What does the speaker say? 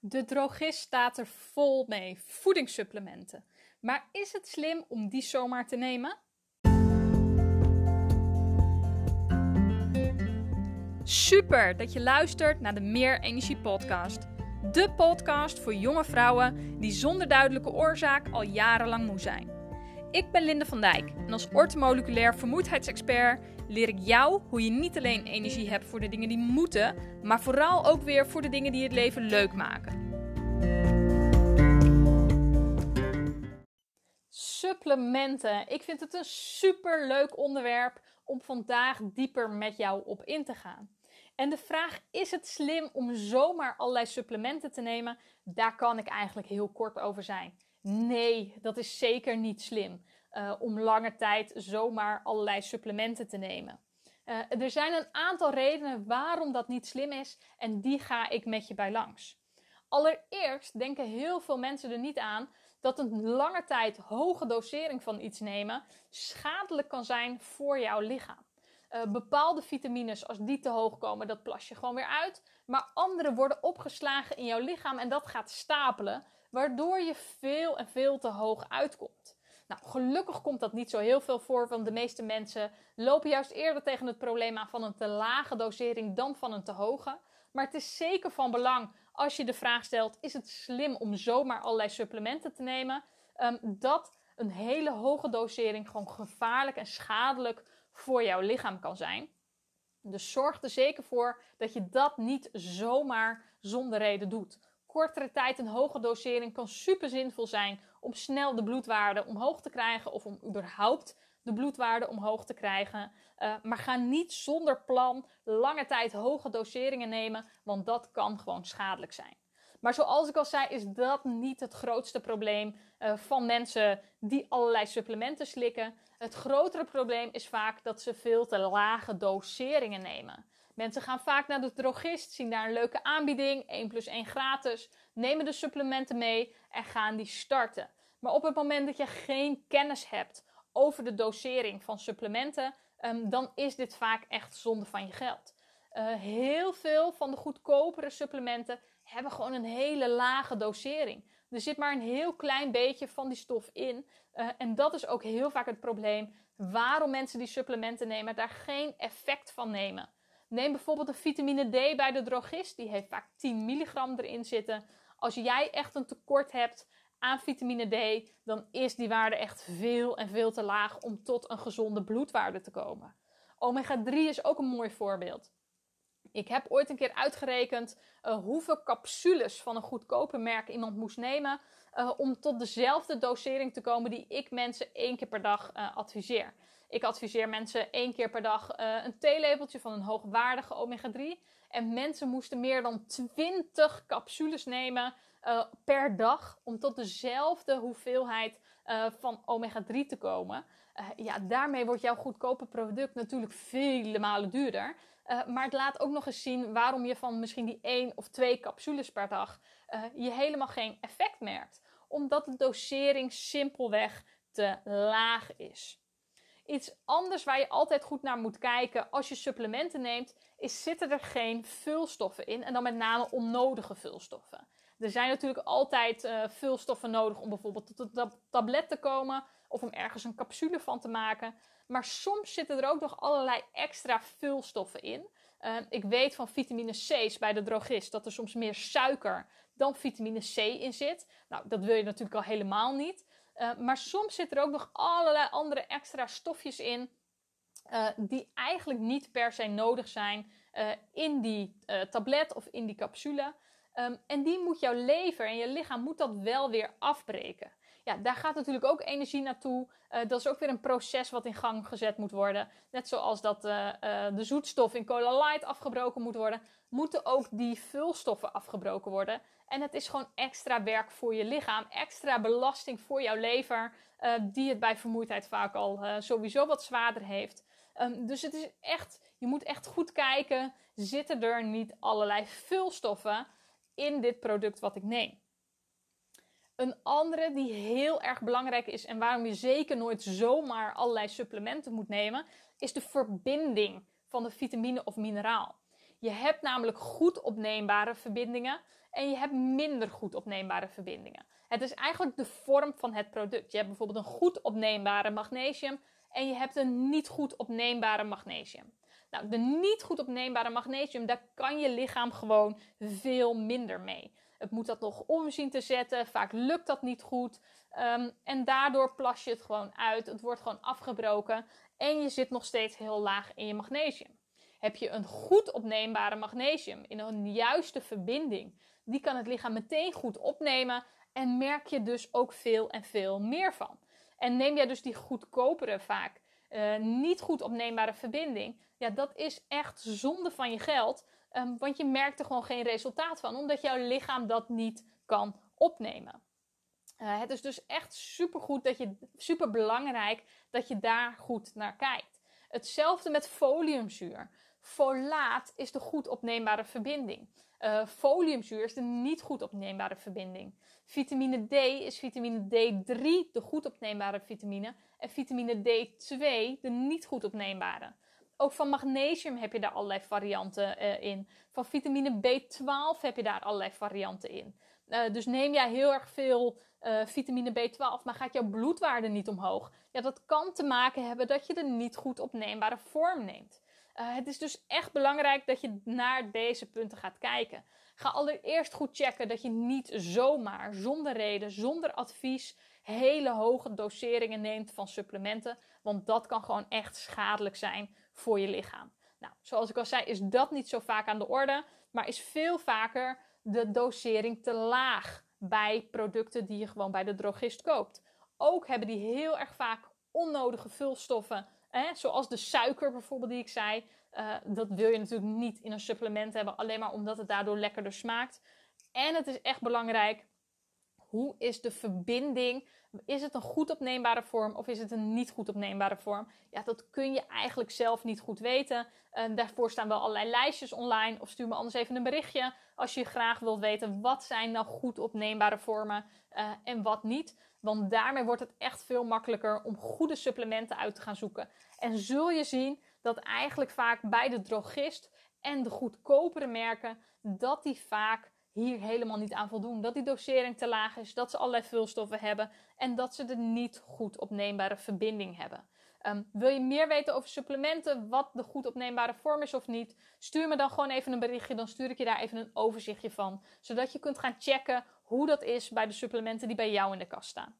De drogist staat er vol mee, voedingssupplementen. Maar is het slim om die zomaar te nemen? Super dat je luistert naar de Meer Energie Podcast. De podcast voor jonge vrouwen die zonder duidelijke oorzaak al jarenlang moe zijn. Ik ben Linde van Dijk en als ortomoleculair vermoeidheidsexpert leer ik jou hoe je niet alleen energie hebt voor de dingen die moeten, maar vooral ook weer voor de dingen die het leven leuk maken. Supplementen. Ik vind het een super leuk onderwerp om vandaag dieper met jou op in te gaan. En de vraag: is het slim om zomaar allerlei supplementen te nemen? Daar kan ik eigenlijk heel kort over zijn. Nee, dat is zeker niet slim uh, om lange tijd zomaar allerlei supplementen te nemen. Uh, er zijn een aantal redenen waarom dat niet slim is en die ga ik met je bij langs. Allereerst denken heel veel mensen er niet aan dat een lange tijd hoge dosering van iets nemen schadelijk kan zijn voor jouw lichaam. Uh, bepaalde vitamines, als die te hoog komen, dat plas je gewoon weer uit. Maar andere worden opgeslagen in jouw lichaam en dat gaat stapelen, waardoor je veel en veel te hoog uitkomt. Nou, gelukkig komt dat niet zo heel veel voor, want de meeste mensen lopen juist eerder tegen het probleem aan van een te lage dosering dan van een te hoge. Maar het is zeker van belang als je de vraag stelt: is het slim om zomaar allerlei supplementen te nemen? Um, dat een hele hoge dosering gewoon gevaarlijk en schadelijk voor jouw lichaam kan zijn. Dus zorg er zeker voor dat je dat niet zomaar zonder reden doet. Kortere tijd een hoge dosering kan super zinvol zijn om snel de bloedwaarde omhoog te krijgen of om überhaupt de bloedwaarde omhoog te krijgen. Uh, maar ga niet zonder plan lange tijd hoge doseringen nemen, want dat kan gewoon schadelijk zijn. Maar zoals ik al zei, is dat niet het grootste probleem uh, van mensen die allerlei supplementen slikken. Het grotere probleem is vaak dat ze veel te lage doseringen nemen. Mensen gaan vaak naar de drogist, zien daar een leuke aanbieding, 1 plus 1 gratis, nemen de supplementen mee en gaan die starten. Maar op het moment dat je geen kennis hebt over de dosering van supplementen, um, dan is dit vaak echt zonde van je geld. Uh, heel veel van de goedkopere supplementen hebben gewoon een hele lage dosering. Er zit maar een heel klein beetje van die stof in. Uh, en dat is ook heel vaak het probleem waarom mensen die supplementen nemen, daar geen effect van nemen. Neem bijvoorbeeld de vitamine D bij de drogist, die heeft vaak 10 milligram erin zitten. Als jij echt een tekort hebt aan vitamine D, dan is die waarde echt veel en veel te laag om tot een gezonde bloedwaarde te komen. Omega 3 is ook een mooi voorbeeld. Ik heb ooit een keer uitgerekend uh, hoeveel capsules van een goedkope merk iemand moest nemen uh, om tot dezelfde dosering te komen die ik mensen één keer per dag uh, adviseer. Ik adviseer mensen één keer per dag een theelepeltje van een hoogwaardige omega-3. En mensen moesten meer dan 20 capsules nemen per dag om tot dezelfde hoeveelheid van omega-3 te komen. ja, daarmee wordt jouw goedkope product natuurlijk vele malen duurder. Maar het laat ook nog eens zien waarom je van misschien die één of twee capsules per dag je helemaal geen effect merkt. Omdat de dosering simpelweg te laag is. Iets anders waar je altijd goed naar moet kijken als je supplementen neemt, is zitten er geen vulstoffen in en dan met name onnodige vulstoffen. Er zijn natuurlijk altijd uh, vulstoffen nodig om bijvoorbeeld tot een tablet te komen of om ergens een capsule van te maken. Maar soms zitten er ook nog allerlei extra vulstoffen in. Uh, ik weet van vitamine C's bij de drogist dat er soms meer suiker dan vitamine C in zit. Nou, dat wil je natuurlijk al helemaal niet. Uh, maar soms zitten er ook nog allerlei andere extra stofjes in. Uh, die eigenlijk niet per se nodig zijn in die tablet of in die capsule. Um, en die moet jouw lever en je lichaam moet dat wel weer afbreken ja, daar gaat natuurlijk ook energie naartoe. Uh, dat is ook weer een proces wat in gang gezet moet worden. Net zoals dat uh, uh, de zoetstof in Cola Light afgebroken moet worden, moeten ook die vulstoffen afgebroken worden. En het is gewoon extra werk voor je lichaam, extra belasting voor jouw lever, die het bij vermoeidheid vaak al sowieso wat zwaarder heeft. Um, dus het is echt, je moet echt goed kijken, zitten er niet allerlei vulstoffen in dit product wat ik neem? Een andere die heel erg belangrijk is en waarom je zeker nooit zomaar allerlei supplementen moet nemen, is de verbinding van de vitamine of mineraal. Je hebt namelijk goed opneembare verbindingen en je hebt minder goed opneembare verbindingen. Het is eigenlijk de vorm van het product. Je hebt bijvoorbeeld een goed opneembare magnesium en je hebt een niet goed opneembare magnesium. Nou, de niet goed opneembare magnesium, daar kan je lichaam gewoon veel minder mee. Het moet dat nog om zien te zetten. Vaak lukt dat niet goed. Ehm, en daardoor plas je het gewoon uit. Het wordt gewoon afgebroken. En je zit nog steeds heel laag in je magnesium. Heb je een goed opneembare magnesium in een juiste verbinding, die kan het lichaam meteen goed opnemen en merk je dus ook veel en veel meer van. En neem jij dus die goedkopere vaak uh, niet goed opneembare verbinding, ja, dat is echt zonde van je geld, um, want je merkt er gewoon geen resultaat van, omdat jouw lichaam dat niet kan opnemen. Uh, het is dus echt super goed dat je, super belangrijk dat je daar goed naar kijkt. Hetzelfde met foliumzuur. Folaat is de goed opneembare verbinding. Uh, foliumzuur is de niet goed opneembare verbinding. Vitamine D is vitamine D3 de goed opneembare vitamine. En vitamine D2 de niet goed opneembare. Ook van magnesium heb je daar allerlei varianten uh, in. Van vitamine B12 heb je daar allerlei varianten in. Uh, dus neem jij heel erg veel uh, vitamine B12, maar gaat jouw bloedwaarde niet omhoog? Ja, dat kan te maken hebben dat je de niet goed opneembare vorm neemt. Het is dus echt belangrijk dat je naar deze punten gaat kijken. Ga allereerst goed checken dat je niet zomaar, zonder reden, zonder advies, hele hoge doseringen neemt van supplementen. Want dat kan gewoon echt schadelijk zijn voor je lichaam. Nou, zoals ik al zei, is dat niet zo vaak aan de orde, maar is veel vaker de dosering te laag bij producten die je gewoon bij de drogist koopt. Ook hebben die heel erg vaak onnodige vulstoffen zoals de suiker bijvoorbeeld die ik zei. Uh, dat wil je natuurlijk niet in een supplement hebben, alleen maar omdat het daardoor lekkerder smaakt. En het is echt belangrijk, hoe is de verbinding? Is het een goed opneembare vorm of is het een niet goed opneembare vorm? Ja, dat kun je eigenlijk zelf niet goed weten. Uh, daarvoor staan wel allerlei lijstjes online. Of stuur me anders even een berichtje als je graag wilt weten wat zijn nou goed opneembare vormen uh, en wat niet. Want daarmee wordt het echt veel makkelijker om goede supplementen uit te gaan zoeken. En zul je zien dat eigenlijk vaak bij de drogist en de goedkopere merken, dat die vaak hier helemaal niet aan voldoen. Dat die dosering te laag is, dat ze allerlei vulstoffen hebben en dat ze de niet goed opneembare verbinding hebben. Um, wil je meer weten over supplementen, wat de goed opneembare vorm is of niet? Stuur me dan gewoon even een berichtje, dan stuur ik je daar even een overzichtje van. Zodat je kunt gaan checken hoe dat is bij de supplementen die bij jou in de kast staan.